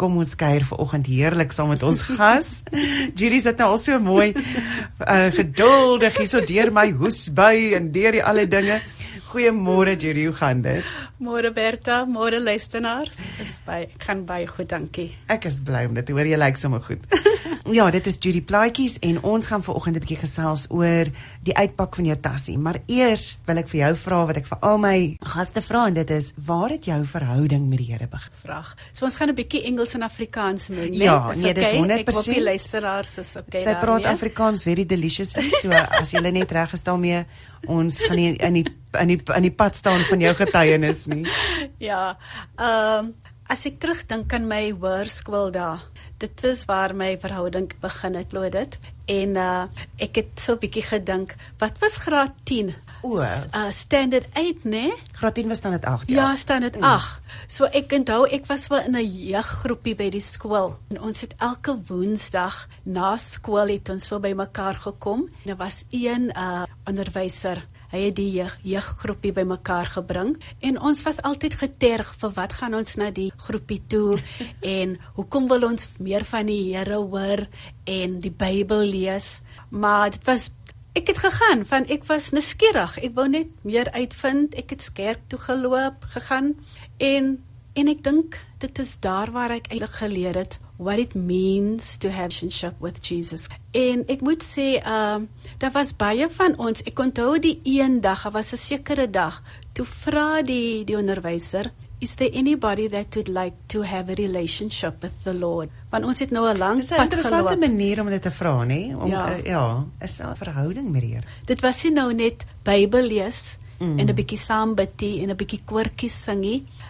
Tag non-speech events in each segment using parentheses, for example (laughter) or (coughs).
kom ons kuier vanoggend heerlik saam met ons gas. (laughs) Judy sit nou al so mooi uh, geduldig hierso deur my hoesbui en deur die alle dinge. Goeiemôre Judy, hoe gaan dit? Môre Berta, môre luisteraars. Dis by gaan baie goed, dankie. Ek is bly om dit te hoor jy lyk sommer goed. (laughs) ja, dit is Judy Plaatjies en ons gaan vanoggend 'n bietjie gesels oor die uitpak van jou tassie. Maar eers wil ek vir jou vra wat ek vir al my gaste vra en dit is: waar het jou verhouding met die Here begin? Vraag. So ons gaan 'n bietjie Engels en Afrikaans meng, nee? Ja, nee, dis okay? 100%. Ek hoop die luisteraars is okay Sy praat daarmee. Afrikaans very delicious, so as jy net reg is daarmee, ons gaan nie in die in die in die pad staan van jou getuienis nie. (laughs) Ja. Ehm um, as ek terugdink aan my hoërskool daar, dit is waar my verhouding begin het, lo dit. En uh ek het so 'n bietjie gedink, wat was graad 10? O, uh, standard 8, né? Nee? Graad 10 was dan dit 8, ja. Ja, standard 8. So ek onthou ek was wel in 'n jeuggroepie by die skool. En ons het elke Woensdag na skool het ons wel bymekaar gekom. En daar was een uh onderwyser Hy het die jeug, jeuggroepie bymekaar gebring en ons was altyd geterg vir wat gaan ons na die groepie toe (laughs) en hoekom wil ons meer van die Here hoor en die Bybel lees. Maar dit was ek het gegaan van ek was nuuskierig. Ek wou net meer uitvind. Ek het kerk toe geloop, gegaan en en ek dink dit is daar waar ek eintlik geleer het what it means to have relationship with Jesus. En ek moet sê, ehm, uh, daar was baie van ons. Ek onthou die een dag, dit was 'n sekere dag, toe vra die die onderwyser, "Is there anybody that would like to have a relationship with the Lord?" Want ons het nou 'n lang pad geloop. Dis 'n interessante manier om dit te vra, nê? Om ja, uh, ja is 'n verhouding met die Here. Dit was nie nou net Bybel lees mm. en 'n bietjie saam bid en 'n bietjie koortjies sing.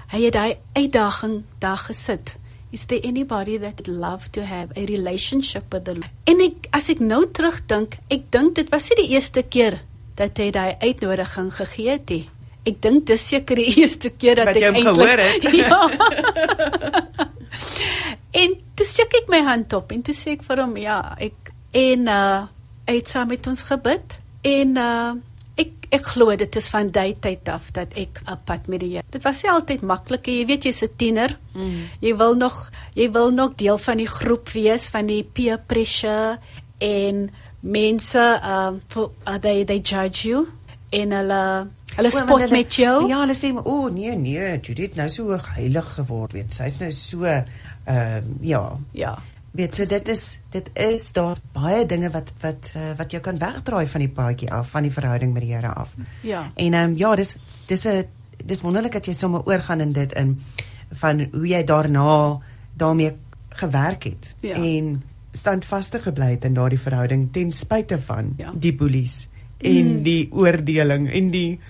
Hy het daai uitdaging daar gesit. Is there anybody that would love to have a relationship with the Lord? En ek as ek nou terugdink, ek dink dit was nie die eerste keer dat hy daai uitnodiging gegee het nie. Ek dink dis seker die (laughs) eerste keer dat wat ek eintlik (laughs) Ja. (laughs) en toe steek ek my hand op en toe sê ek vir hom ja, ek en uh hy het saam met ons gebid en uh ek ek glo dit is van daai tyd af dat ek op pad met die Here. Dit was nie altyd maklik nie. Jy weet jy's 'n tiener. Mm. Jy wil nog jy wil nog deel van die groep wees van die peer pressure en mense um uh, they they judge you en hulle hulle spot well, met jou. Ja, hulle sê o oh, nee nee, Judith nou so heilig geword weet. Sy's nou so ehm uh, ja. Ja weet so dit is dit is daar baie dinge wat wat uh, wat jou kan wegdraai van die paadjie af van die verhouding met die Here af. Ja. En ehm um, ja, dis dis 'n dis wonderlik dat jy sommer oorgaan in dit in van hoe jy daarna daarmee gewerk het ja. en standvastig gebly het in daardie verhouding ten spyte van ja. die bullies en mm. die oordeling en die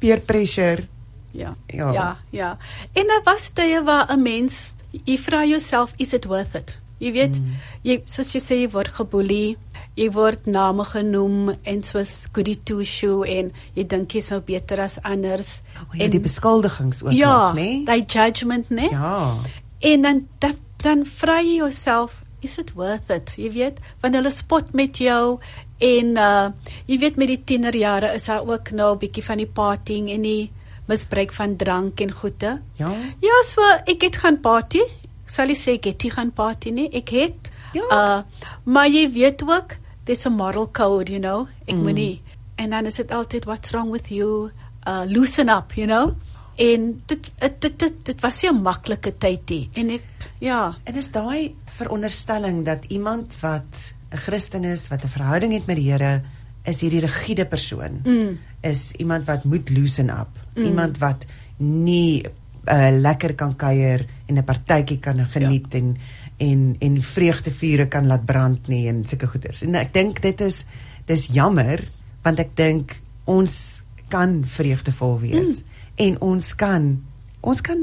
peer pressure. Ja. Ja, ja. ja. En daar was tye waar 'n mens jy vra jouself is it worth it? Jy weet, mm. jy soos jy sê jy word geboelie, jy word name genoem en soos goody two shoe en jy dink jy's nou beter as anders oh, ja, en die beskuldigings ook ja, nog, né? Ja, daai judgement, né? Ja. En dan dan, dan vra jy jouself, is it worth it? Jy weet, wanneer hulle spot met jou en uh jy weet met die tienerjare is daar ook nou 'n bietjie van die partying en die misbruik van drank en goede. Ja. Ja, so ek het gaan party sal ek sê ek het nie gaan party nie. Ek het ja. uh maar jy weet ook there's a moral code, you know. Ek mm. moenie en dan is dit altyd what's wrong with you? Uh loosen up, you know. En dit dit dit, dit, dit was nie 'n maklike tyd nie. En ek ja, en is daai veronderstelling dat iemand wat 'n Christen is, wat 'n verhouding het met die Here, is hierdie rigiede persoon. Mm. Is iemand wat moet loosen up. Mm. Iemand wat nie uh, lekker kan kuier en 'n partytjie kan geniet ja. en en en vreugdevure kan laat brand nie en sulke goeders. En ek dink dit is dis jammer want ek dink ons kan vreugdevol wees mm. en ons kan ons kan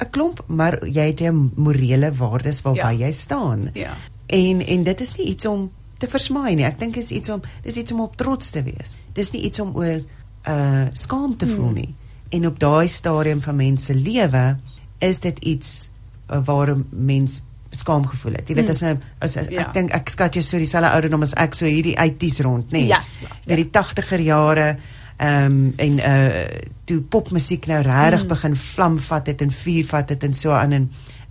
'n klomp maar jy het jou morele waardes waarby ja. jy staan. Ja. En en dit is nie iets om te versmaai nie. Ek dink is iets om dis iets om op trots te wees. Dis nie iets om oor uh skaam te voel mm. nie en op daai stadium van mense lewe is dit iets uh, waar mens skaam gevoel het. Jy weet mm. as nou as, as ja. ek dink ek skat jou so dieselfde ouderdom as ek so hierdie 80s rond, nê. Nee, ja. Met ja. die 80er jare ehm um, en uh toe popmusiek nou regtig mm. begin vlam vat het en vuur vat het en so aan en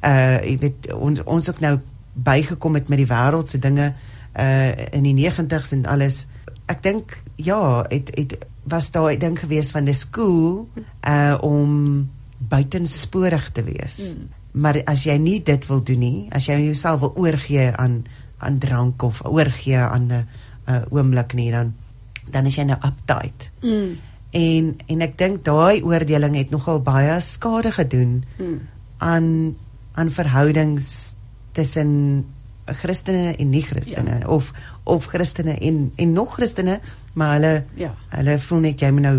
uh jy weet ons ons ook nou bygekom het met die wêreldse dinge uh in die 90's en alles. Ek dink ja, het het was daar 'n ding gewees van die skool uh om buitensporig te wees. Mm. Maar as jy nie dit wil doen nie, as jy jouself wil oorgee aan aan drank of oorgee aan 'n uh, oomblik nie dan dan is jy nou uptight. Mm. En en ek dink daai oordeling het nogal baie skade gedoen mm. aan aan verhoudings tussen Christene en nie Christene ja. of of Christene en en nog Christene, maar hulle ja. hulle voel net jy moet nou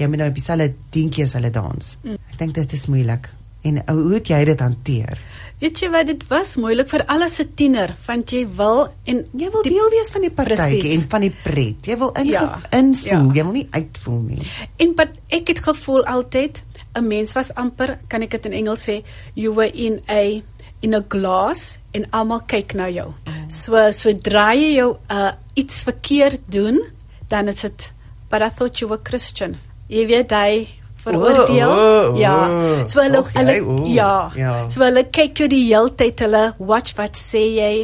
jy moet nou op dieselfde dingetjie as hulle dans. Mm. Ek dink dit is moeilik. En hoe het jy dit hanteer? Weet jy wat dit was moeilik vir alles se tiener, want jy wil en jy wil die, deel wees van die partytjie en van die pret. Jy wil in ja, invoel, ja. jy wil nie uitvoel nie. En wat ek het gevoel altyd 'n mens was amper, kan ek dit in Engels sê, you were in a in a glass en almal kyk na jou. Oh. So sodra jy jou uh, iets verkeerd doen, dan is dit but I thought you were Christian. Jy weet jy veroordeel. Oh, oh, oh, ja. So hulle okay, hulle oh, ja. ja. So hulle kyk jy die hele tyd hulle watch wat sê jy?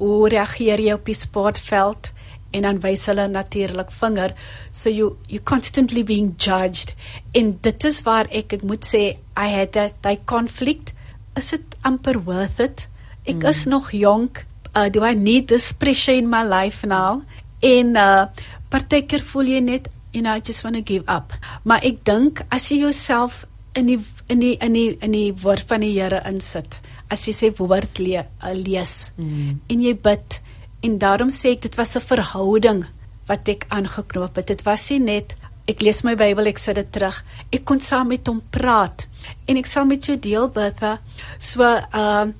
Hoe reageer jy op die sportveld? En dan wys hulle natuurlik vinger. So you you constantly being judged. En dit is waar ek ek moet sê I had that that conflict. Is it amper worth it? Ek mm. is nog jonk. Uh, do I need this pressure in my life now? En uh partykeer voel jy net you know I just want to give up. Maar ek dink as jy jouself in die in die in die in die woord van die Here insit, as jy sê woord le, uh, lees mm. en jy bid en daarom sê ek dit was 'n verhouding wat ek aangeknoop het. Dit was nie net ek lees my Bybel, ek sit dit terug. Ek kon saam met hom praat en ek sal met jou deel Bertha. So uh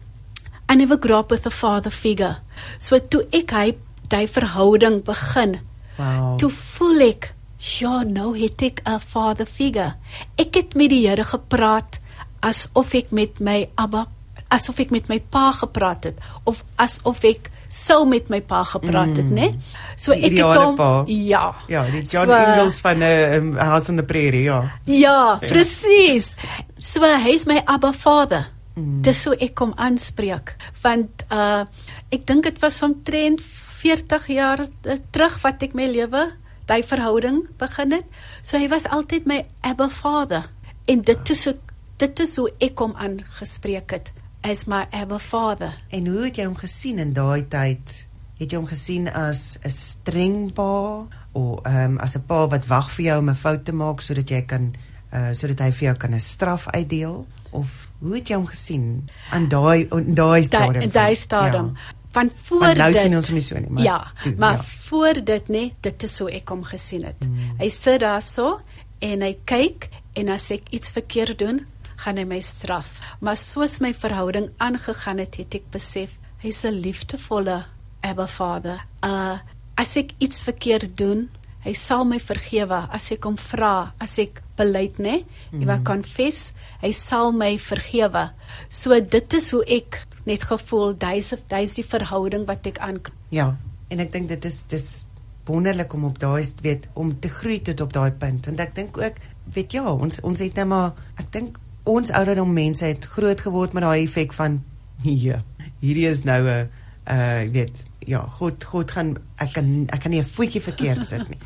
I never grew up with a father figure. So toe ek hy daai verhouding begin. Wow. Toe voel ek Ja, nou het ek 'n father figure. Ek het met die Here gepraat asof ek met my Abba, asof ek met my pa gepraat het of asof ek sou met my pa gepraat het, mm. né? So ek het hom pa. ja. Ja, die John so, Ingalls van 'n uh, um, House on the Prairie, ja. Ja, ja. presies. So hy's my Abba Vader. Mm. Dis so ek kom aanspreek want uh ek dink dit was omtrent 40 jaar uh, terug wat ek my lewe daai verhouding begin het. So hy was altyd my Abba Father. En dit is so dit is hoe ek hom aangespreek het as my Abba Father. En hoe het jy hom gesien in daai tyd? Het jy hom gesien as 'n streng pa of ehm um, as 'n pa wat wag vir jou om 'n fout te maak sodat jy kan uh sodat hy vir jou kan 'n straf uitdeel of hoe het jy hom gesien aan daai daai stadium? Daai stadium. Ja van voor nou dit nou sien ons nie so nie maar ja toe, maar ja. voor dit nê dit is so ek hom gesien het mm. hy sit daar so en hy kyk en as ek iets verkeerd doen gaan hy my straf. Maar soos my verhouding aangegaan het het ek besef hy's 'n liefdevolle Abba Vader. Uh as ek iets verkeerd doen hy sal my vergewe. As ek hom vra as ek beleid nê mm. ek confess hy sal my vergewe. So dit is hoe ek net gevoel dis dis die verhouding wat ek aan Ja, en ek dink dit is dis wonderlik om op daai weet om te groei tot op daai punt. Want ek dink ook weet ja, ons ons het net nou maar ek dink ons ouderdom mense het groot geword met daai effek van ja, hierdie is nou 'n uh weet ja, God God gaan ek kan ek kan nie 'n voetjie verkeerd sit nie.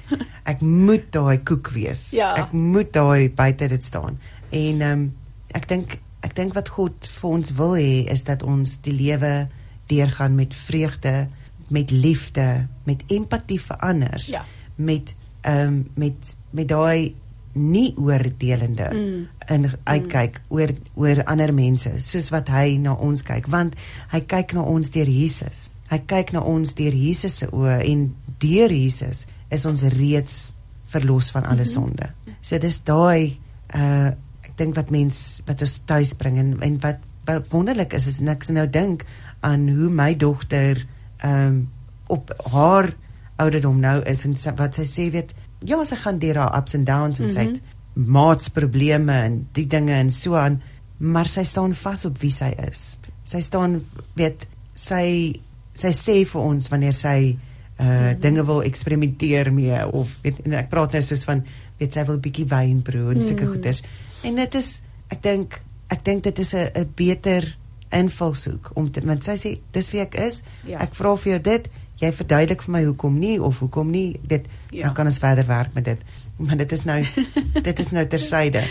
Ek moet daai koek wees. Ja. Ek moet daai buite dit staan. En ehm um, ek dink ek dink wat God vir ons wil hê is dat ons die lewe deurgaan met vreugde, met liefde, met empatie vir ander, ja. met ehm um, met met daai nie oordelende mm. in uitkyk mm. oor oor ander mense soos wat hy na ons kyk want hy kyk na ons deur Jesus. Hy kyk na ons deur Jesus se oë en deur Jesus is ons reeds verlos van alle mm -hmm. sonde. So dis daai uh dink wat mens wat ons tuis bring en en wat, wat wonderlik is is niks nou dink aan hoe my dogter ehm um, op haar ouderdom nou is en wat sy sê weet ja sy gaan deur haar ups and downs en mm -hmm. sy het mhm. maatsprobleme en die dinge en so aan maar sy staan vas op wie sy is sy staan weet sy sy sê vir ons wanneer sy uh mm -hmm. dinge wil eksperimenteer mee of weet ek praat nou soos van weet sy wil bietjie wyn proe en sulke mm. goeders En dit is ek dink ek dink dit is 'n 'n beter invalshoek om te want sy sê dis wie ek is. Ja. Ek vra vir jou dit, jy verduidelik vir my hoekom nie of hoekom nie dit Ja. dan kan ons verder werk met dit. Maar dit is nou (laughs) dit is nou tersyde.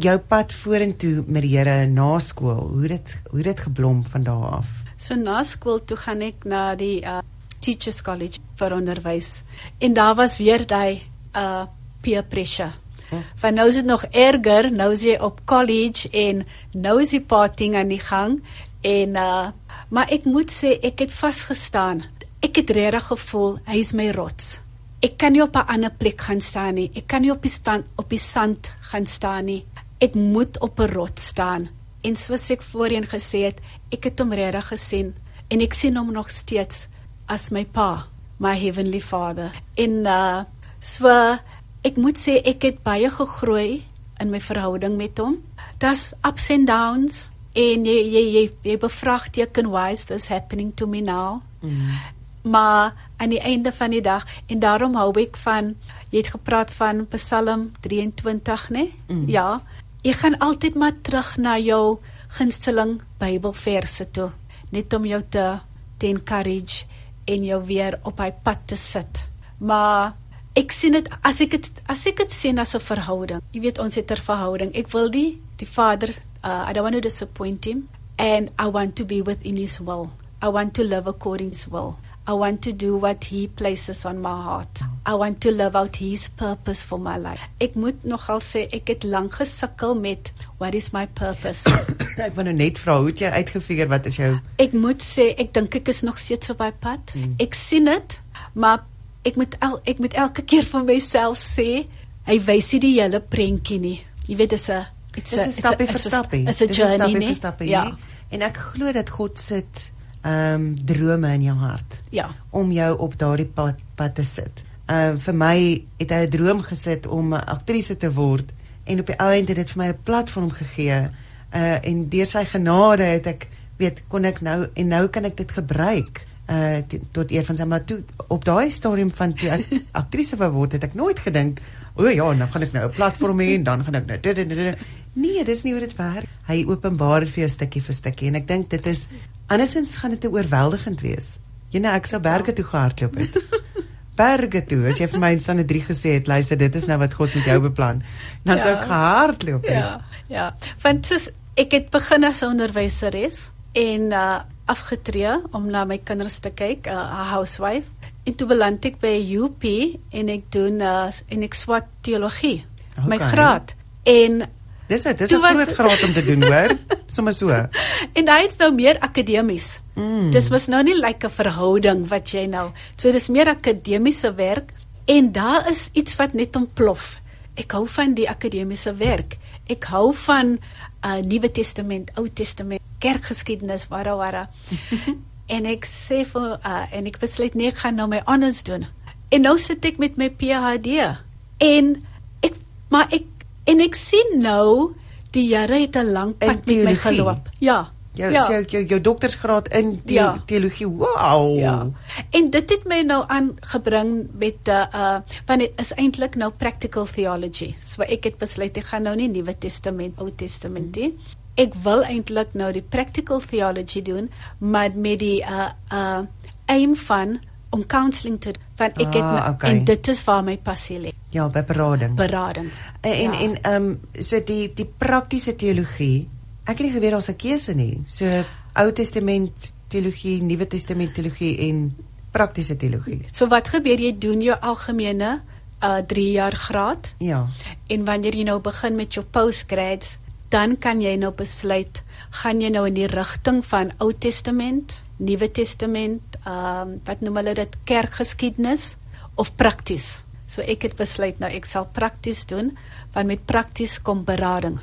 Jou pad vorentoe met die Here na skool, hoe dit hoe dit geblom van daar af. So na skool toe gaan ek na die uh, Teachers College vir onderwys. En daar was weer daai uh peer pressure. Oh. Van nou is dit nog erger, nou is jy op college en nou is die partying aan die gang en uh maar ek moet sê ek het vasgestaan. Ek het regtig gevoel hy is my rots. Ek kan nie op 'n ander plek gaan staan nie. Ek kan nie op die stand op die sand gaan staan nie. Ek moet op 'n rots staan. En soos ek voorheen gesê het, ek het hom regtig gesien en ek sien hom nog steeds as my pa, my heavenly father. En uh so ek moet sê ek het baie gegroei in my verhouding met hom. Daar's ups and downs en jy jy jy, jy bevraagteken why is this happening to me now? Mm. Maar aan die einde van die dag en daarom hou ek van jy het gepraat van Psalm 23 nê Mm. ja. Jy gaan altyd maar terug na jou gunsteling Bybelverse toe net om jou te te encourage en jou weer op hy pad te sit. Maar ek sien dit as ek dit as ek dit sien as 'n verhouding jy weet ons het 'n verhouding. Ek wil die die Vader uh, I don't want to disappoint him. And I want to be within his will. I want to live according to his will I want to do what he places on my heart. I want to live out his purpose for my life. Ek moet nogal sê ek het lank gesukkel met what is my purpose. (coughs) ek wou nou net vra hoe het jy uitgefigure wat is jou ek moet sê ek dink ek is nog steeds op my pad. Mm. Ek sien dit, maar ek moet el, ek moet elke keer vir myself sê hy wys nie die hele prentjie nie. Jy weet dis 'n Dis 'n stappie vir stappie. Dis 'n journey stappie vir stappie. Ja. nie? En ek glo dat God sit ehm um, drome in jou hart Ja. om jou op daardie pad pad te sit. Ehm uh, vir my het hy 'n droom gesit om 'n aktrise te word en op die ou end het dit vir my 'n platform gegee. Uh en deur sy genade het ek weet kon ek nou en nou kan ek dit gebruik uh tot eer van sy maar toe op daai stadium van toe ek (laughs) aktrise wou word het ek nooit gedink o ja dan gaan ek nou 'n platform hê en dan gaan ek nou dit dit dit nee dis nie hoe dit werk hy openbaar dit vir jou stukkie vir stukkie en ek dink dit is andersins gaan dit te oorweldigend wees jy nou ek sou berge toe gehardloop het (laughs) berge toe as jy vir my in Sanne 3 gesê het luister dit is nou wat God met jou beplan dan sou Ja. ek gehardloop het Ja, ja. Want soos ek het begin as 'n onderwyseres en uh afgetree om na my kinders te kyk, 'n uh, housewife. En toe beland ek by UP en ek doen uh en ek swat teologie. My Okay. graad. En dis 'n dis 'n groot graad om te doen hoor (laughs) sommer so en hy het nou meer akademies. Mm. Dis was nou nie like 'n verhouding wat jy nou. So dis meer akademiese werk en daar is iets wat net ontplof. Ek hou van die akademiese werk. Ek hou van uh Nuwe Testament, Ou Testament, kerkgeskiedenis, wara wara. (laughs) en ek sê vir uh en ek besluit nee, ek gaan nou my honors doen. En nou sit ek met my PhD. En ek maar ek en ek sien nou die Here het 'n lang In pad met my geloop. Ja. jou ja. jou, jou jou doktorsgraad in the Ja. teologie wow Ja. En dit het my nou aangebring met 'n uh, uh want dit is eintlik nou practical theology. So ek het besluit ek gaan nou nie Nuwe Testament, Ou Testament nie. Ek wil eintlik nou die practical theology doen, maar met die uh uh aim van om counselling te. Want ek het Ah, my- okay. en dit is waar my passie lê, ja by berading berading. En Ja. en ehm um, so die die praktiese teologie. Ek het nie geweet daar's 'n keuse nie. So Ou Testament teologie, Nuwe Testament teologie en praktiese teologie. So wat gebeur jy doen jou algemene uh 3 jaar graad Ja. En wanneer jy nou begin met jou postgrads, dan kan jy nou besluit, gaan jy nou in die rigting van Ou Testament, Nuwe Testament, ehm um, wat noem hulle dit kerkgeskiedenis of prakties. So ek het besluit nou ek sal prakties doen, want met prakties kom berading.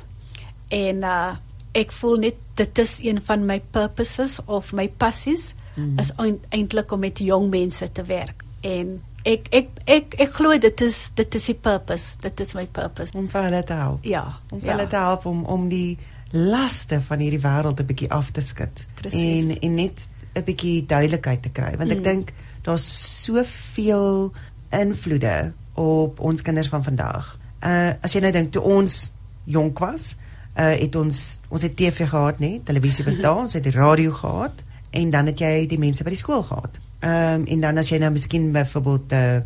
En uh ek voel net dit is een van my purposes of my passies Mhm. is eintlik om met jong mense te werk. En ek ek ek ek glo dit is dit is die purpose. Dit is my purpose. Om vir hulle te help. Ja. Om vir hulle te help om om die laste van hierdie wêreld 'n bietjie af te skud. En en net 'n bietjie duidelikheid te kry, want ek Mm. dink daar's soveel invloede op ons kinders van vandag. Uh as jy nou dink toe ons jonk was, uh het ons ons het TV gehad, nê? Televisie bestaan, (laughs) ons het die radio gehad en dan het jy die mense by die skool gehad. Ehm um, en dan as jy nou miskien byvoorbeeld uh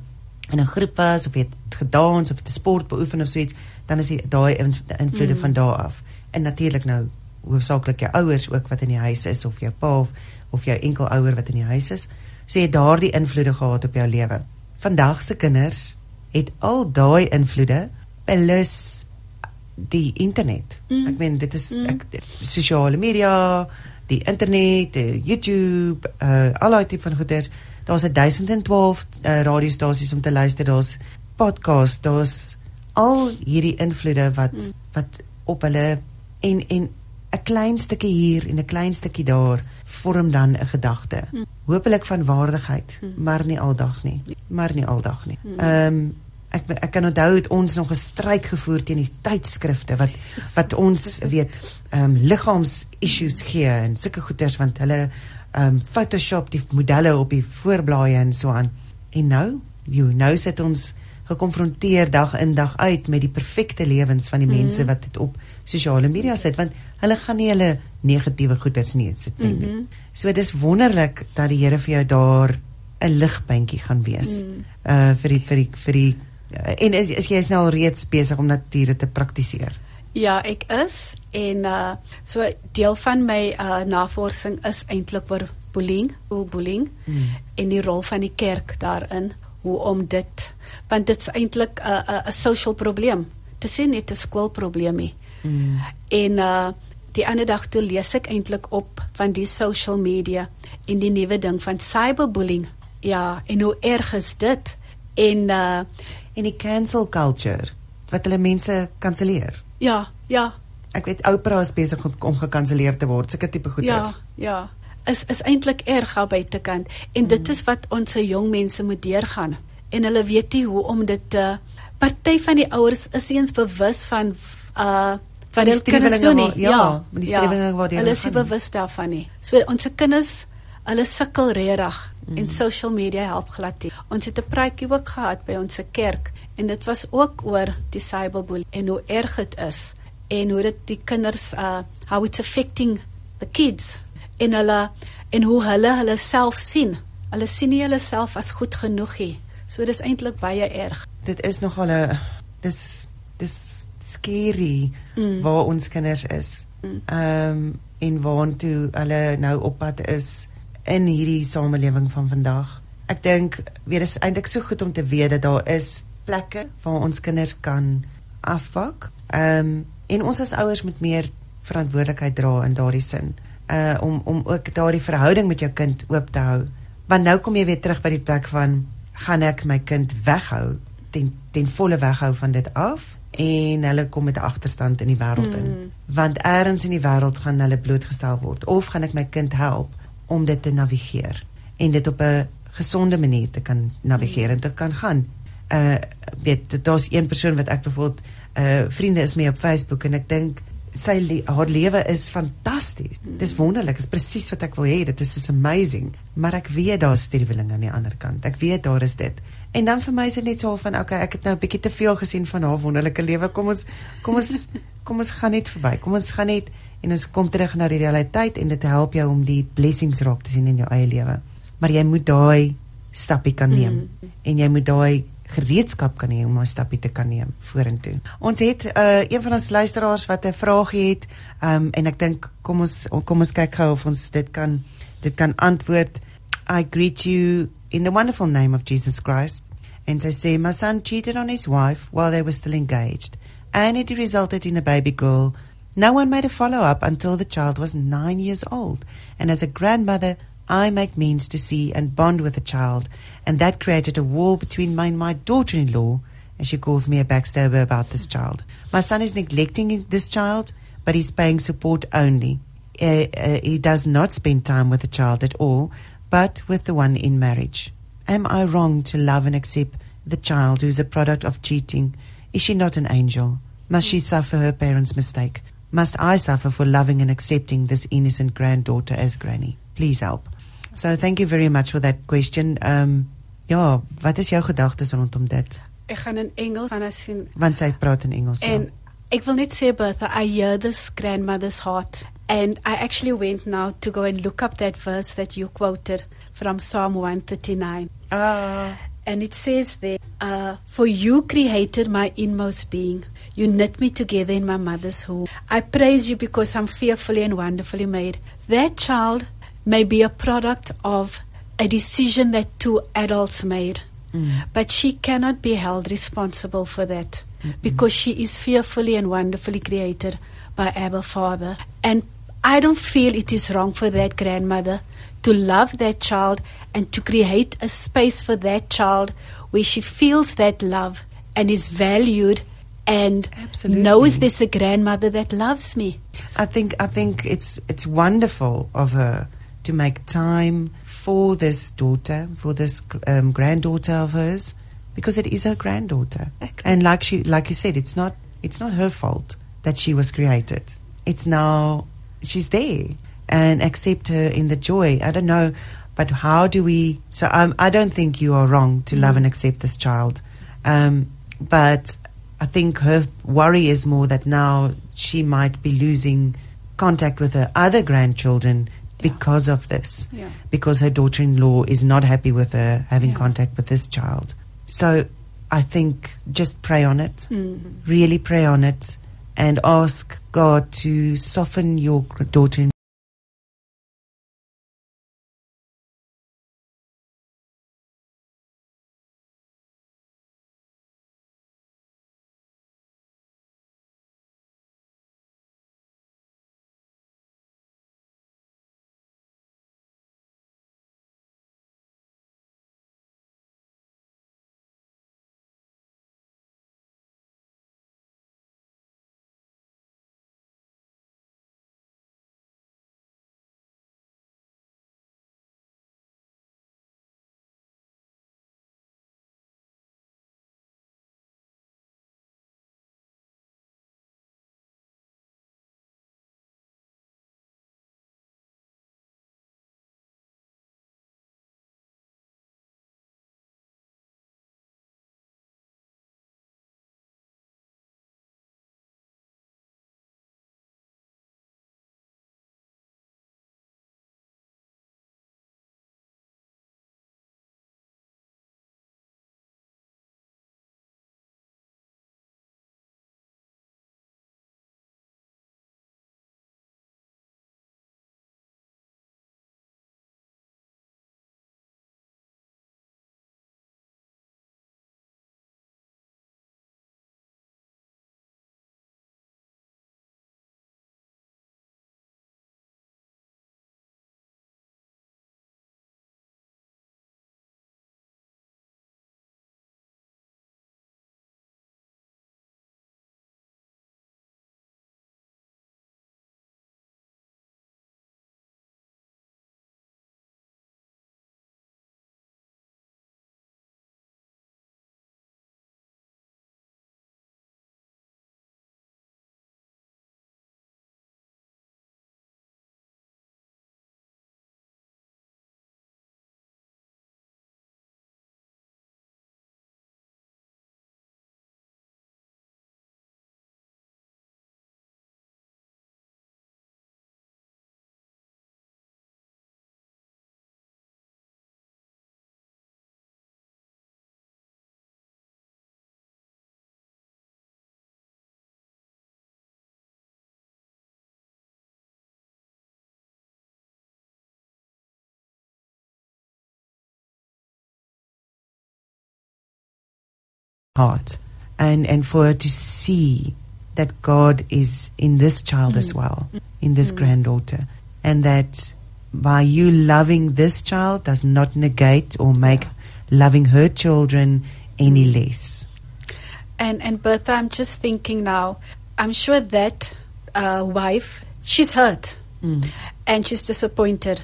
in 'n groep was of jy het gedans of het 'n sport beoefen of so iets, dan is daai invloede mm. van daar af. En natuurlik nou hoofsaaklik jou ouers ook wat in die huis is of jou pa of, of jou enkelouer wat in die huis is. So jy het daardie invloede gehad op jou lewe. Vandag se kinders het al daai invloede plus die internet. Mm. Ek meen dit is mm. ek sosiale media, die internet, die YouTube, uh al daai tipe van goeders. Daar's 1012 uh, radiostasies om te luister, daar's podcasts, daar's al hierdie invloede wat mm. wat op hulle en en 'n klein stukkie hier en 'n klein stukkie daar vorm dan 'n gedagte. Mm. Hoopelik van waardigheid, mm. maar nie aldag nie. Maar nie aldag nie. Mm. Ehm um, ek ek kan onthou het ons nog 'n stryd gevoer teen die tydskrifte wat wat ons weet ehm um, liggaams issues gee en sulke goeters want hulle ehm um, Photoshop die modelle op die voorblaaie en so aan. En nou, jy nou sit ons gekonfronteer dag in dag uit met die perfekte lewens van die mense mm. wat dit op sosiale media sit want hulle gaan nie hulle negatiewe goeders nie sit nie. Mm -hmm. So dis wonderlik dat die Here vir jou daar 'n ligpuntjie gaan wees. Mm. Uh vir die vir die vir die uh, en is, is jy nou al reeds besig om nature te praktiseer? Ja, ek is en uh so deel van my uh navorsing is eintlik oor bullying, hoe bullying mm. en die rol van die kerk daarin, hoe om dit want dit is eintlik 'n 'n 'n social probleem. Dit is nie 'n skoolprobleem nie. Mm. En uh die ander dag toe lees ek eintlik op van die social media en die nuwe ding van cyberbullying. Ja, en hoe erg is dit? En uh en die cancel culture wat hulle mense kanselleer. Ja, ja. Ek weet Oprah is besig om, om gekanselleer te word. Sulke tipe goed ja, is. Ja, ja. Is is eintlik erg aan buitekant en mm. dit is wat ons se jong mense moet deurgaan. En hulle weet nie hoe om dit te Party van die ouers is eens bewus van uh van die doen nie. Ja, ja, met die strewinge ja, wat hulle Hulle is bewus daarvan nie. So ons kinders, hulle sukkel regtig mm. en social media help glad nie. Ons het 'n praatjie ook gehad by ons kerk en dit was ook oor die cyberbullying en hoe erg dit is en hoe dit die kinders uh how it's affecting the kids en hulle en hoe hulle hulle self sien. Hulle sien nie hulle self as goed genoeg nie. So dis eintlik baie erg. Dit is nogal 'n dis dis scary mm. waar ons kinders is. Mm. Ehm mm. um, en waantoe hulle nou op pad is in hierdie samelewing van vandag. Ek dink weer is eintlik so goed om te weet dat daar is plekke waar ons kinders kan afpak. Ehm um, en ons as ouers moet meer verantwoordelikheid dra in daardie sin. Uh om om ook daardie verhouding met jou kind oop te hou. Want nou kom jy weer terug by die plek van gaan ek my kind weghou ten ten volle weghou van dit af en hulle kom met 'n agterstand in die wêreld in. Mm. Want eers in die wêreld gaan hulle blootgestel word of gaan ek my kind help om dit te navigeer en dit op 'n gesonde manier te kan navigeer en te kan gaan. Uh weet daar's een persoon wat ek byvoorbeeld uh vriende is mee op Facebook en ek dink sy le haar lewe is fantasties. Mm. Dis wonderlik, is presies wat ek wil hê. Dit is is amazing. Maar ek weet daar's sterweling aan die ander kant. Ek weet daar is dit. En dan vir my is dit net so van okay, ek het nou 'n bietjie te veel gesien van haar wonderlike lewe. Kom ons kom ons (laughs) kom ons gaan net verby. Kom ons gaan net en ons kom terug na die realiteit en dit help jou om die blessings raak te sien in jou eie lewe. Maar jy moet daai stappie kan neem mm. en jy moet daai gereedskap kan hê om 'n stappie te kan neem vorentoe. Ons het uh, een van ons luisteraars wat 'n vraagie het um, en ek dink kom ons kom ons kyk gou of ons dit kan dit kan antwoord. I greet you in the wonderful name of Jesus Christ. And they say, My son cheated on his wife while they were still engaged, and it resulted in a baby girl. No one made a follow up until the child was nine years old. And as a grandmother, I make means to see and bond with the child, and that created a wall between me and my daughter in law, as she calls me a backstabber about this child. My son is neglecting this child, but he's paying support only. Uh, uh, he does not spend time with the child at all, but with the one in marriage. Am I wrong to love and accept the child who is a product of cheating? Is she not an angel? Must she suffer her parents' mistake? Must I suffer for loving and accepting this innocent granddaughter as granny? Please help. So thank you very much for that question. Um ja, wat is jou gedagtes rondom dit? Ek gaan in Engels van sien want sy praat in Engels. En Ek wil net sê Bertha, I hear this grandmother's heart and I actually went now to go and look up that verse that you quoted from Psalm 139. Ah, And it says there, uh, For you created my inmost being. You knit me together in my mother's womb. I praise you because I'm fearfully and wonderfully made. That child may be a product of a decision that two adults made, but she cannot be held responsible for that because she is fearfully and wonderfully created by Abba Father. And I don't feel it is wrong for that grandmother to love that child and to create a space for that child where she feels that love and is valued and Absolutely. knows there's a grandmother that loves me. I think I think it's it's wonderful of her to make time for this daughter, for this um, granddaughter of hers, because it is her granddaughter. Exactly. And like she, like you said, it's not it's not her fault that she was created. It's now she's there and accept her in the joy. I don't know, but how do we? So um, I don't think you are wrong to love and accept this child, um, but I think her worry is more that now she might be losing contact with her other grandchildren Yeah. because of this Yeah. because her daughter in law is not happy with her having Yeah. contact with this child. So I think just pray on it, Mhm. really pray on it, and ask God to soften your daughter heart. And and for her to see that God is in this child as mm. well in this mm. granddaughter and that by you loving this child does not negate or make loving her children any mm. less. And and Bertha, I'm just thinking now. I'm sure that uh, wife, she's hurt. And she's disappointed.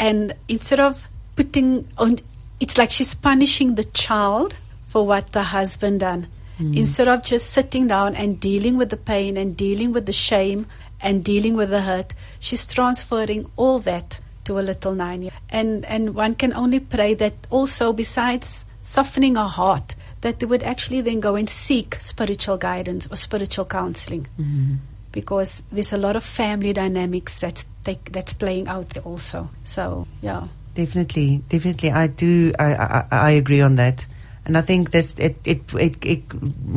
And instead of putting on, it's like she's punishing the child for what the husband done. Instead of just sitting down and dealing with the pain and dealing with the shame and dealing with the hurt, she's transferring all that to a little nine year. And and one can only pray that also besides softening her heart, that they would actually then go and seek spiritual guidance or spiritual counseling. Mhm. Because there's a lot of family dynamics that take, that's playing out there also. So, yeah. Definitely, definitely. I do. I, I I agree on that, and I think this it it it it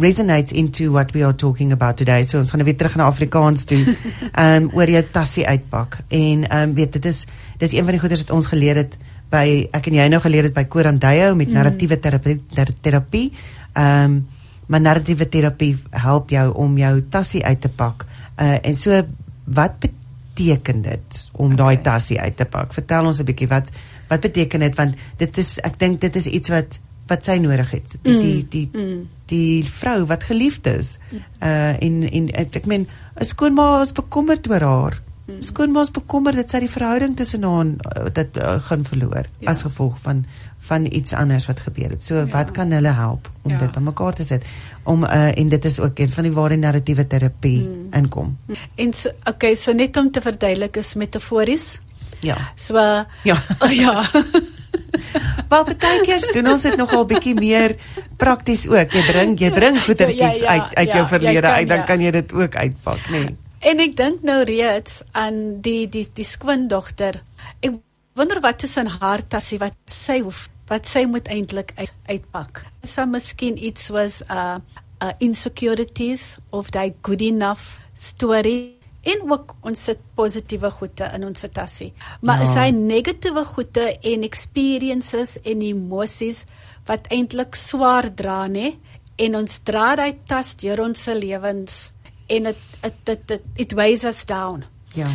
resonates into what we are talking about today. So ons gaan nou weer terug na Afrikaans toe. (laughs) Ehm um, oor jou tassie uitpak en ehm um, weet dit is dis een van die goeders wat ons geleer het by ek en jy nou geleer het by Korandayo met Mm. narratiewe terapie ter- terapie. Ehm um, maar narratiewe terapie help jou om jou tassie uit te pak. Uh en so wat beteken dit om daai Okay. tassie uit te pak? Vertel ons 'n bietjie wat wat beteken dit want dit is ek dink dit is iets wat wat sy nodig het. Die die die, Mm. die vrou wat geliefd is. Uh en en ek, meen 'n skoonma is bekommerd oor haar. Mm. Skoonma is bekommerd dat sy die verhouding tussen haar uh, dit uh, gaan verloor Ja. as gevolg van van iets anders wat gebeur het. So Ja. wat kan hulle help om Ja. dit bymekaar te sit? Om uh en dit is ook een van die waar die narratiewe terapie Mm. inkom. En so, okay, so net om te verduidelik is metafories. Ja. So Ja. oh, (laughs) ja. (laughs) (laughs) Wel baie keer doen ons dit nogal bietjie meer prakties ook. Jy bring jy bring goedertjies Ja, ja, uit uit ja, jou verlede kan, uit, dan ja. kan jy dit ook uitpak, nê. Nee. En ek dink nou reeds aan die die die skoondogter. Ek wonder wat is in haar tassie wat sy hoef wat sy moet eintlik uit, uitpak. Sy miskien iets was uh, uh insecurities of die good enough story en ook ons sit positiewe goede in ons tassie. Maar Ja. is hy negatiewe goede en experiences en emosies wat eintlik swaar dra nê en ons dra daai tas deur ons se lewens en dit dit dit dit it weighs us down. Ja.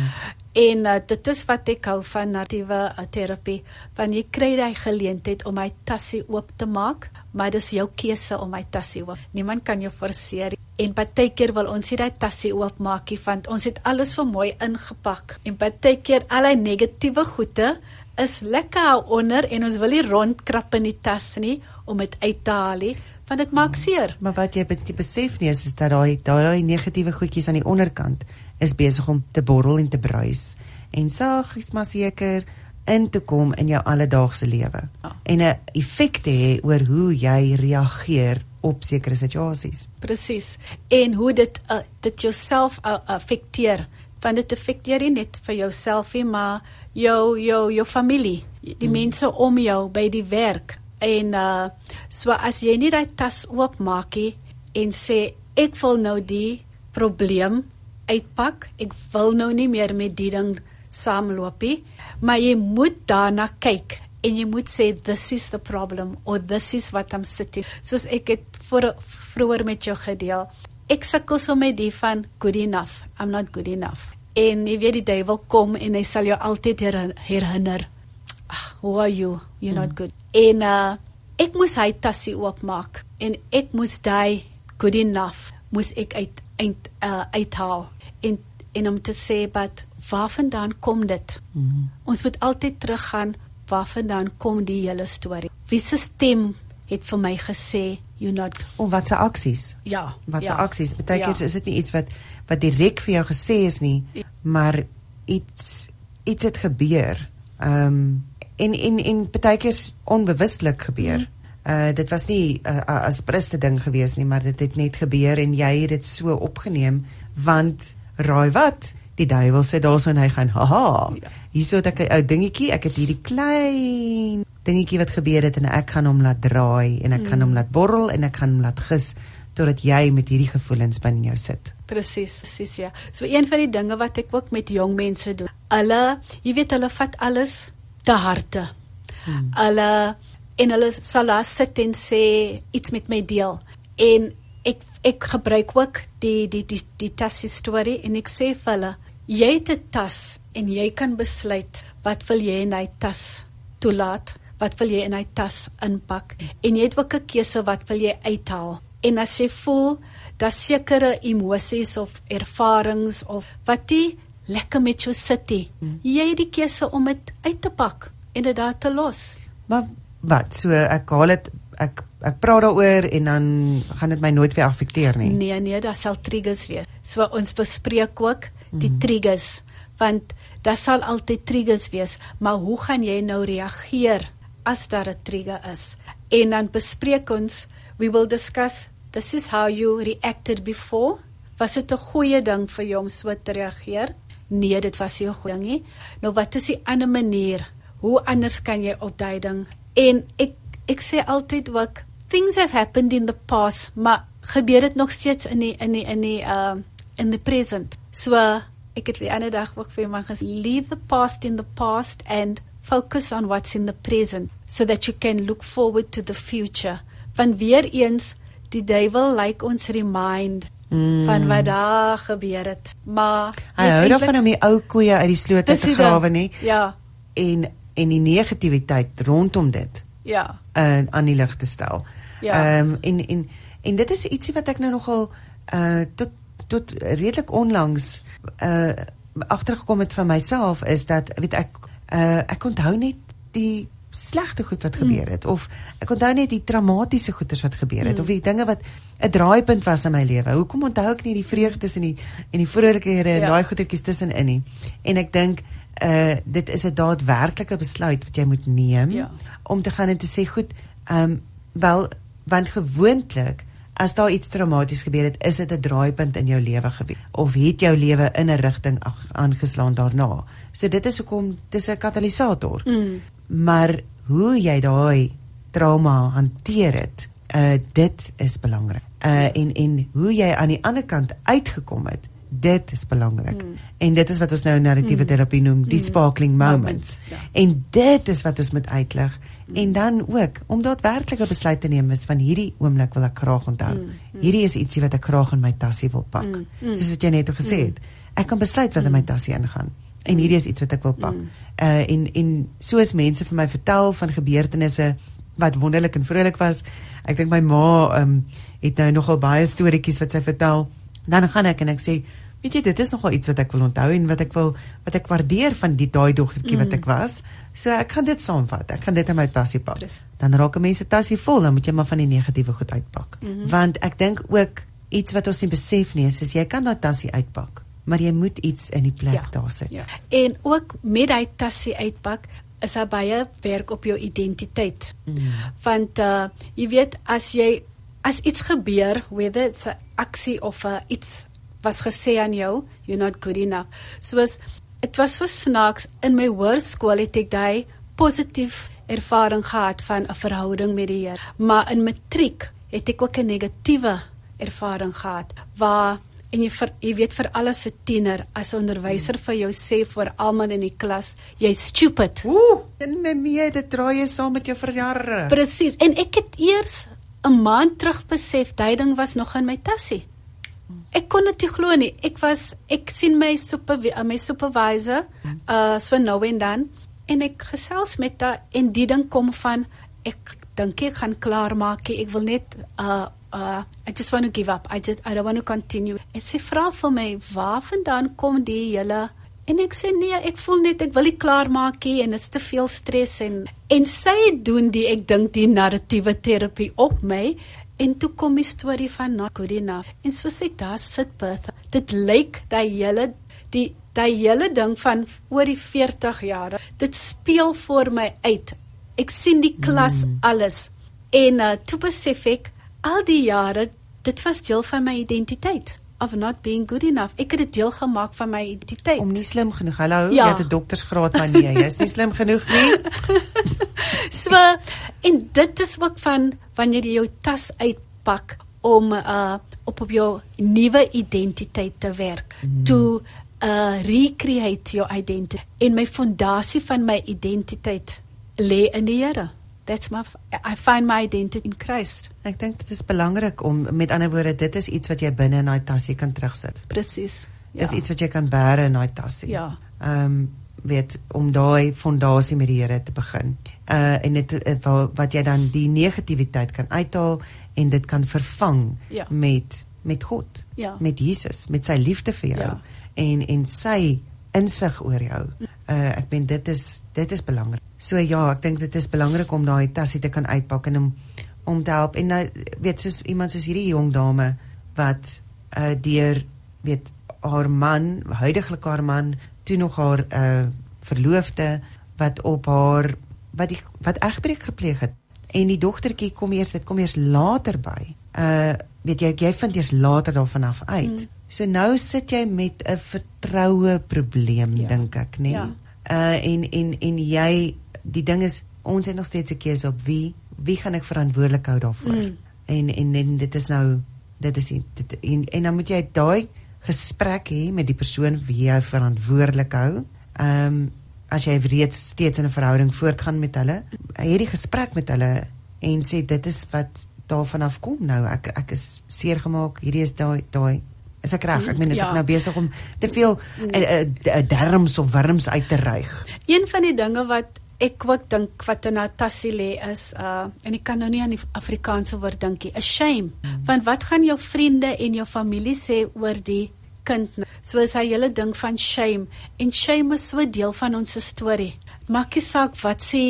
En uh, dit is wat ek hou van narratiewe uh, terapie. Want jy kry daai geleentheid om my tassie oop te maak, maar dis jou keuse om my tassie oop. Niemand kan jou forceer. En baie keer wil ons daai tassie oopmaak nie, want ons het alles vir mooi ingepak. En baie keer al die negatiewe goede is lekker onder en ons wil nie rondkrap in die tas nie om dit uit te haal nie, want dit maak seer. Maar wat jy jy besef nie is, is dat daai daai negatiewe goedjies aan die onderkant is besig om te borrel en te bruis en saggies maar seker in te kom in jou alledaagse lewe Ja. en 'n effek te hê oor hoe jy reageer op sekere situasies. Presies. En hoe dit uh, dit jouself uh, affekteer. Want dit affekteer nie net vir jouself nie, maar jou jou jou familie, die mm. mense om jou by die werk. En uh so as jy nie daai tas oopmaak nie en sê ek wil nou die probleem uitpak, ek wil nou nie meer met die ding saamloop nie, maar jy moet daarna kyk en jy moet sê this is the problem or this is what I'm sitting. Soos ek het voor vroeër met jou gedeel. Ek sukkel so met die van good enough. I'm not good enough. En jy weet die duiwel kom en hy sal jou altyd her- herinner. Ag, who are you? You're not good. En uh ek moes hy tassie oopmaak en ek moes daai good enough moes ek uit uit uh, uithaal en en om te sê wat waarvandaan kom dit? Mm. Ons moet altyd teruggaan waarvandaan kom die hele storie. Wie se stem het vir my gesê you not Of wat se aksies? ja, Wat se ja, aksies? Partykeer ja. is dit nie iets wat wat direk vir jou gesê is nie, Ja. maar iets iets het gebeur. Ehm um, en en en partykeer is onbewustelik gebeur. Mhm. Uh dit was nie 'n uh, as bruste ding gewees nie, maar dit het net gebeur en jy het dit so opgeneem want raai wat? Die duiwel sê daarso en hy gaan haha. Ja. Hierso het ek 'n ou dingetjie, ek het hierdie klein dingetjie wat gebeur het en ek gaan hom laat draai en ek gaan Mm. hom laat borrel en ek gaan hom laat gis totdat jy met hierdie gevoelens binne jou sit. Presies, presies ja. So een van die dinge wat ek ook met jong mense doen. Hulle, jy weet hulle vat alles te harte. Hmm. Hulle en hulle sal daar sit en sê iets met my deel. En ek ek gebruik ook die die die die tas storie en ek sê vir hulle, jy het 'n tas en jy kan besluit wat wil jy in hy tas toelaat, wat wil jy in hy tas inpak en jy het ook 'n keuse wat wil jy uithaal. En as jy voel dat sekere emosies of ervarings of wat nie lekker met jou sit nie, Hmm. jy het die keuse om dit uit te pak en dit daar te los. Maar wat? So ek haal dit ek ek praat daaroor en dan gaan dit my nooit weer affekteer nie. Nee, nee, daar sal triggers wees. So ons bespreek ook die Mhm. triggers want daar sal altyd triggers wees, maar hoe gaan jy nou reageer as daar 'n trigger is? En dan bespreek ons We will discuss this is how you reacted before. Was dit 'n goeie ding vir jou om so te reageer? Nee, dit was nie 'n goeie ding nie. Nou wat is die ander manier? Hoe anders kan jy op daai ding? En ek ek sê altyd ook things have happened in the past, maar gebeur dit nog steeds in die in die in die uh in the present. So ek het die ander dag ook vir my gesê leave the past in the past and focus on what's in the present so that you can look forward to the future. Van weer eens die duiwel like ons remind mm. van wat daar gebeur het. Maar hy hou daarvan om die ou koeie uit die sloot te grawe nie. Ja. En en die negativiteit rondom dit. Ja. Uh, aan die lig te stel. Ja. Ehm um, en en en dit is ietsie wat ek nou nogal uh tot tot redelik onlangs uh agtergekom het van myself is dat weet ek uh ek onthou net die slegte goed wat gebeur mm. het mm. of ek onthou net die traumatiese goeters wat gebeur het mm. of die dinge wat 'n draaipunt was in my lewe. Hoekom onthou ek nie die vreugdes en die en die vrolikhede en ja. daai goetertjies tussenin nie? En ek dink uh dit is 'n daadwerklike besluit wat jy moet neem ja. om te gaan en te sê goed, ehm um, wel want gewoonlik as daar iets traumaties gebeur het, is dit 'n draaipunt in jou lewe gewees of het jou lewe in 'n rigting aangeslaan daarna. So dit is hoekom dis 'n katalisator. Mm. Maar hoe jy daai trauma hanteer het, uh dit is belangrik. Uh en en hoe jy aan die ander kant uitgekom het, dit is belangrik. Mm. En dit is wat ons nou narratiewe mm. terapie noem, die mm. sparkling moments. moments ja. En dit is wat ons moet uitlig en dan ook om daadwerklik 'n besluit te neem is van hierdie oomblik wil ek graag onthou. Mm, mm. Hierdie is ietsie wat ek graag in my tassie wil pak. Mm, mm, Soos wat jy net gesê het. Ek kan besluit wat in my mm. tassie ingaan en hierdie is iets wat ek wil pak. Mm. Uh en en soos mense vir my vertel van gebeurtenisse wat wonderlik en vrolik was. Ek dink my ma um het nou nogal baie storieetjies wat sy vertel. Dan gaan ek en ek sê Weet jy, dit is nogal iets wat ek wil onthou en wat ek wil wat ek waardeer van die daai dogtertjie mm. wat ek was. So ek gaan dit saamvat. Ek gaan dit in my tassie pak. Plus. Dan raak 'n mens se tassie vol, dan moet jy maar van die negatiewe goed uitpak. Mm -hmm. Want ek dink ook iets wat ons nie besef nie, is jy kan daai tassie uitpak, maar jy moet iets in die plek ja. daar sit. Ja. En ook met daai tassie uitpak is daar baie werk op jou identiteit. Mm. Want uh jy weet as jy as iets gebeur, whether it's 'n aksie of 'n iets was gesê aan jou, you're not good enough. Soos dit was so snaaks in my hoërskool het ek daai positief ervaring gehad van 'n verhouding met die Here, maar in matriek het ek ook 'n negatiewe ervaring gehad waar en jy vir jy weet vir alles se tiener as 'n onderwyser vir jou sê vir almal in die klas jy stupid. Ooh, nee nee, dit draai jy saam met jou vir jare. Presies. En ek het eers 'n maand terug besef daai ding was nog in my tassie. Ek kon dit glo nie. Ek was ek sien my super my supervisor uh so nou en dan en ek gesels met haar en die ding kom van ek dink ek gaan klaar maak. Ek wil net uh uh I just want to give up. I just I don't want to continue. En sy vra vir my, "Waar vandaan kom die hele?" En ek sê, "Nee, ek voel net ek wil nie klaar maak nie en dit is te veel stres en en sy doen die ek dink die narratiewe terapie op my En toe kom die storie van Nakodina. En soos ek daar sit Bertha, dit lyk daai hele die daai hele ding van oor die 40 jaar. Dit speel voor my uit. Ek sien die klas mm. alles. En uh, toe besef ek al die jare dit was deel van my identiteit of not being good enough. Ek het dit deel gemaak van my identiteit. Om nie slim genoeg. Hallo, ja. jy het 'n doktorsgraad maar nee, jy is nie slim genoeg nie. (laughs) so en dit is ook van wanneer jy jou tas uitpak om uh op op jou nuwe identiteit te werk. Mm. To uh recreate your identity. En my fondasie van my identiteit lê in die Here. That's my I find my identity in Christ. Ek dink dit is belangrik om met ander woorde dit is iets wat jy binne in daai tasie kan terugsit. Presies. Ja. Is iets wat jy kan bære in daai tasie. Ja. Ehm um, weet om daai fondasie met die Here te begin. Uh en dit wat jy dan die negativiteit kan uithaal en dit kan vervang ja. met met God, ja. met Jesus, met sy liefde vir jou ja. en en sy insig oor jou. Uh ek meen dit is dit is belangrik. So ja, ek dink dit is belangrik om daai tasie te kan uitpak en om om te help en nou weet soos iemand soos hierdie jong dame wat uh deur weet haar man, huidigelik haar man toe nog haar uh verloofde wat op haar wat die wat egbreek gepleeg het en die dogtertjie kom eers dit kom eers later by. Uh weet jy jy vind eers later daarvan af uit. Mm. So nou sit jy met 'n vertroue probleem ja. dink ek, nê? Nee? Ja. Uh en en en jy die ding is ons het nog steeds 'n keuse op wie wie gaan ek verantwoordelik hou daarvoor? Mm. En, en en dit is nou dit is dit, en en dan moet jy daai gesprek hê met die persoon wie jy verantwoordelik hou. Ehm um, as jy reeds steeds in 'n verhouding voortgaan met hulle, hê die gesprek met hulle en sê dit is wat daarvan af kom nou. Ek ek is seer gemaak. Hierdie is daai daai is ek reg? Ek meen is ja. ek nou besig om te veel 'n mm. uh, uh, derms of wurms uit te ryg? Een van die dinge wat ek ook dink wat in Natassie lê is uh en ek kan nou nie aan die Afrikaanse woord dink nie, 'n shame. Mm. Want wat gaan jou vriende en jou familie sê oor die kind? So is hy hele ding van shame en shame is so deel van ons storie. Maak nie saak wat sê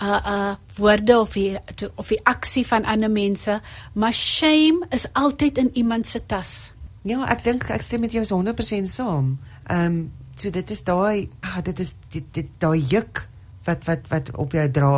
uh uh woorde of die, of die aksie van ander mense, maar shame is altyd in iemand se tas. Ja, ek dink ek stem met jou 100% saam. Ehm um, so dit is daai ah, dit is dit, dit daai juk wat wat wat op jou dra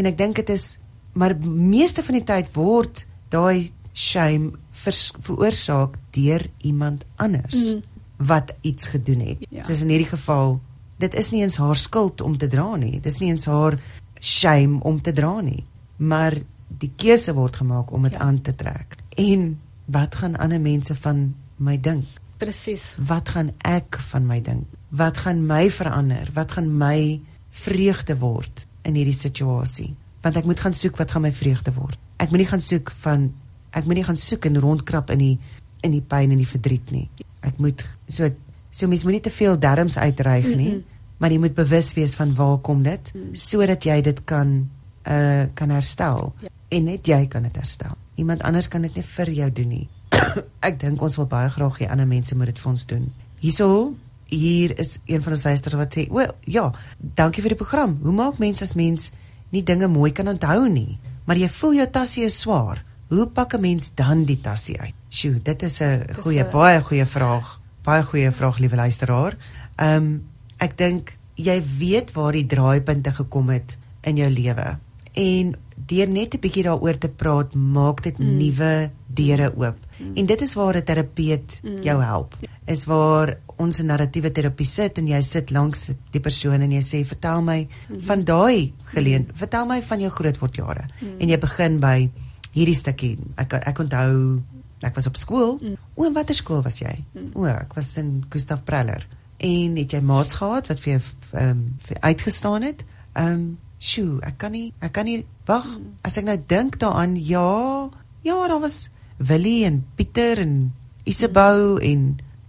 en ek dink dit is maar meeste van die tyd word daai shame veroorsaak deur iemand anders mm. wat iets gedoen het. Ja. Soos in hierdie geval, dit is nie eens haar skuld om te dra nie. Dit is nie eens haar shame om te dra nie, maar die keuse word gemaak om dit ja. aan te trek. En wat gaan ander mense van my dink? Presies. Wat gaan ek van my dink? Wat gaan my verander? Wat gaan my vreugde word in hierdie situasie. Want ek moet gaan soek wat gaan my vreugde word. Ek moet nie gaan soek van ek moet nie gaan soek en rondkrap in die in die pyn en die verdriet nie. Ek moet so so mens moet nie te veel derms uitreig nie, mm -mm. maar jy moet bewus wees van waar kom dit mm. sodat jy dit kan uh kan herstel. Ja. En net jy kan dit herstel. Iemand anders kan dit nie vir jou doen nie. (coughs) ek dink ons wil baie graag hê ander mense moet dit vir ons doen. Hierso hier is een van ons luisters wat sê, "O, ja, dankie vir die program. Hoe maak mense as mens nie dinge mooi kan onthou nie, maar jy voel jou tassie is swaar. Hoe pak 'n mens dan die tassie uit?" Sjoe, dit is 'n goeie baie goeie vraag. Baie goeie vraag, liewe luisteraar. Ehm um, ek dink jy weet waar die draaipunte gekom het in jou lewe. En deur net 'n bietjie daaroor te praat, maak dit mm. nuwe deure oop. Mm. En dit is waar 'n terapeut mm. jou help. Is waar ons narratiewe terapie sit en jy sit langs die persoon en jy sê vertel my mm -hmm. van daai geleen mm vertel my van jou grootword jare mm en jy begin by hierdie stukkie ek ek onthou ek was op skool mm o watter skool was jy mm o ek was in Gustav Preller en het jy maats gehad wat vir jou ehm um, uitgestaan het ehm um, sjoe ek kan nie ek kan nie wag mm as ek nou dink daaraan ja ja daar was Willie en Pieter en Isabel mm en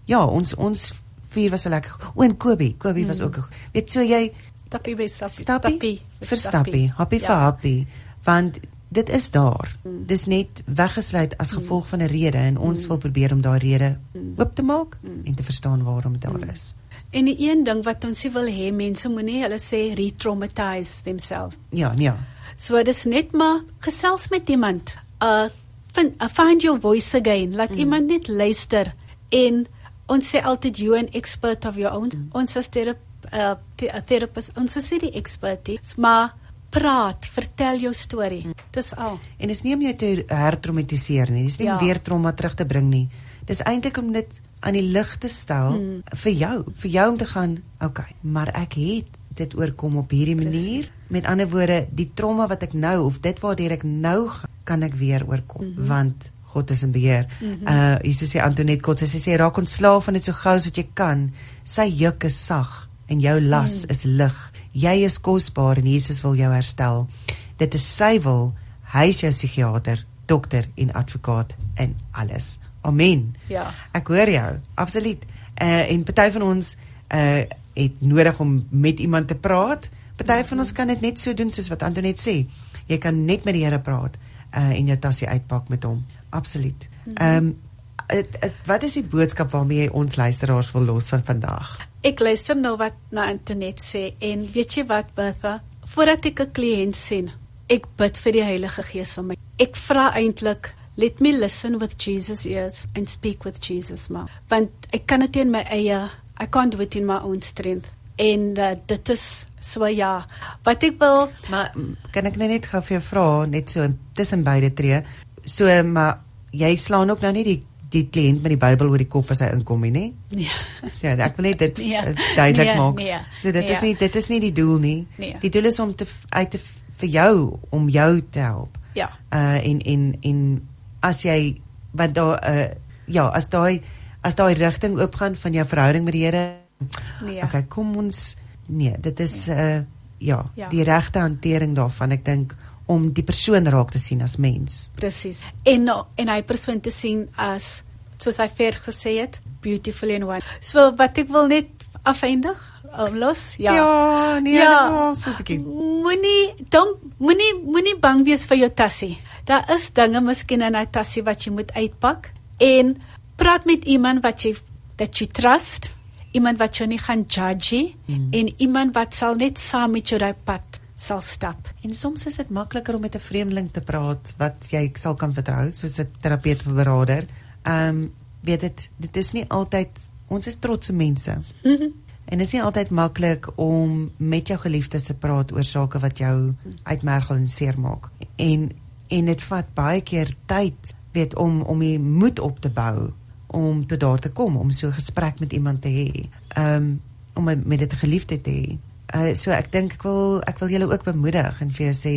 ja, ons ons vier was lekker. O en Kobie, Kobie mm. was ook. Weet so jy Stappie by Stappie. Stappie vir Stappie. Happy ja. vir Happy. Want dit is daar. Mm. Dis net weggesluit as mm. gevolg van 'n rede en ons mm. wil probeer om daai rede mm. oop te maak mm. en te verstaan waarom daar mm. is. En die een ding wat ons wil hê mense moenie hulle sê re-traumatize themselves. Ja, ja. So dis net maar gesels met iemand. Uh find, uh, find your voice again. Laat mm. iemand net luister en ons sê altyd you an expert of your own. Mm. Ons as terap uh, therapist, ons is die ekspertie, maar praat, vertel jou storie. Mm. Dis al. En dis nie om jou te hertraumatiseer nie. Dis nie ja. om weer trauma terug te bring nie. Dis eintlik om dit aan die lig te stel mm. vir jou, vir jou om te gaan, okay, maar ek het dit oorkom op hierdie manier. Precies. Met ander woorde, die trauma wat ek nou of dit waartoe ek nou gaan, kan ek weer oorkom mm -hmm. want God is in beheer. Mm -hmm. Uh Jesus sê Antoinette God sy sê raak ontslaaf van dit so gou as wat jy kan. Sy juk is sag en jou las mm. is lig. Jy is kosbaar en Jesus wil jou herstel. Dit is sy wil. Hy is jou psigiater, dokter en advokaat in alles. Amen. Ja. Ek hoor jou. Absoluut. Uh en party van ons uh het nodig om met iemand te praat. Party mm van ons kan dit net so doen soos wat Antoinette sê. Jy kan net met die Here praat uh en jou tassie uitpak met hom absoluut. Mhm. Ehm um, wat is die boodskap waarmee jy ons luisteraars wil los van vandag? Ek luister nou wat na internet sê en weet jy wat Bertha, voordat ek 'n kliënt sien, ek bid vir die Heilige Gees om my. Ek vra eintlik Let me listen with Jesus ears and speak with Jesus mouth. Want ek kan dit in my eie I can't do it in my own strength. En uh, dit is So ja, wat ek wil Maar mm, kan ek nou net gou vir jou vra net so tussen beide tree. So maar jy slaan ook nou nie die die kliënt met die Bybel oor die kop as hy inkom nie, nê? nee. So ja, ek wil net dit (laughs) Nee. duidelik Nee, maak. nee, so dit is nee. nie dit is nie die doel nie. Nee. Die doel is om te uit te vir jou om jou te help. Ja. Uh en en en as jy wat daar uh ja, as daai as daai rigting oopgaan van jou verhouding met die Here. Nee. Okay, kom ons nee, dit is uh ja, Ja. die regte hantering daarvan. Ek dink om die persoon raak te sien as mens. Presies. En en hy persoon te sien as soos hy ver gesê het, beautiful and one. So wat ek wil net afeindig, um, los. Ja. ja nee, Ja. so 'n bietjie. Moenie dan moenie moenie bang wees vir jou tassie. Daar is dinge miskien in 'n tassie wat jy moet uitpak en praat met iemand wat jy that you trust, iemand wat jou nie gaan judge nie Mm. en iemand wat sal net saam met jou daai pad sal stap. En soms is dit makliker om met 'n vreemdeling te praat wat jy sal kan vertrou, soos 'n terapeut of beraader. Ehm um, weet dit dit is nie altyd ons is trotse mense. Mhm. En dit is nie altyd maklik om met jou geliefdes te praat oor sake wat jou uitmergel en seermaak. En en dit vat baie keer tyd, weet om om die moed op te bou om tot daar te kom om so 'n gesprek met iemand te hê. Ehm um, om met 'n geliefde te hê. Uh, so ek dink ek wil ek wil julle ook bemoedig en vir jou sê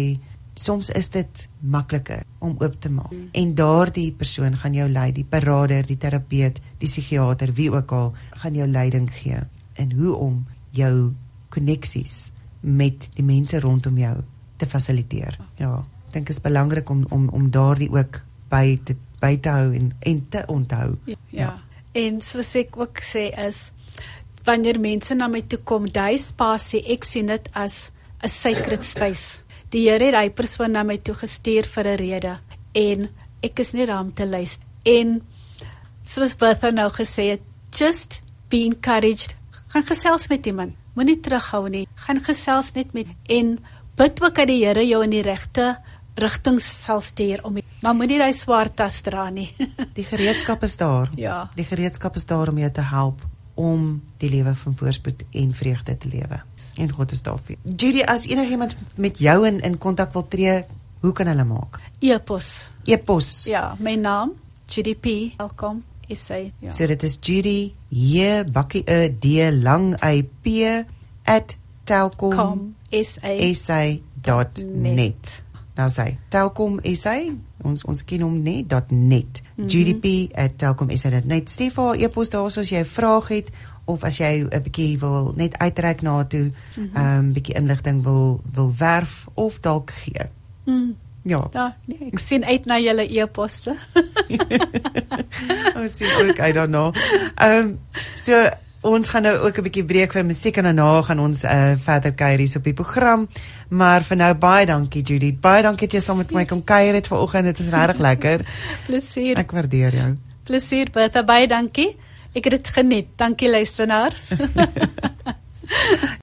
soms is dit makliker om oop te maak. Mm. En daardie persoon gaan jou lei, die beraader, die terapeut, die psigiater, wie ook al, gaan jou leiding gee in hoe om jou koneksies met die mense rondom jou te fasiliteer. Ja, ek dink dit is belangrik om om om daardie ook by te by te hou en en te onthou. Ja. ja. En soos ek ook sê is wanneer mense na my toe kom, daai spasie, ek sien dit as 'n sacred space. Die Here het daai persoon na my toe gestuur vir 'n rede en ek is net daar om te luister. En soos Bertha nou gesê het, just be encouraged. Gaan gesels met iemand. Moenie terughou nie. Gaan gesels net met en bid ook dat die Here jou in die regte rigting sal stuur om maar moenie daai swaar tas dra nie. (laughs) Die gereedskap is daar. ja. Die gereedskap is daar om jou te help om die lewe van voorspoed en vreugde te lewe. En God is daar vir. Judy, as enigiemand met jou in in kontak wil tree, hoe kan hulle maak? E-pos. E-pos. Ja, my naam GDP. Welkom. Is hy? Ja. So dit is Judy J bakkie e d lang y p @telkom kom is hy. sa.net. Nou sê Telkom SA, ons ons ken hom net .net. Mm. -hmm. gdp@telkom.sa.net. Stuur vir haar e-pos daar as jy 'n vraag het of as jy 'n bietjie wil net uitreik na toe, Mhm. ehm um, bietjie inligting wil wil werf of dalk gee. Mm, Ja. ja, nee, ek sien uit na julle e-posse. (laughs) Ons sien ook uit daarna. Ehm um, so ons gaan nou ook 'n bietjie breek vir musiek en daarna gaan ons uh, verder kuier hier op die program. Maar vir nou baie dankie Judith. Baie dankie dat jy saam met my kom kuier het vanoggend. Dit is regtig lekker. (laughs) Plesier. Ek waardeer jou. Plesier, Bertha, baie dankie. Ek het dit geniet. Dankie luisteraars. (laughs)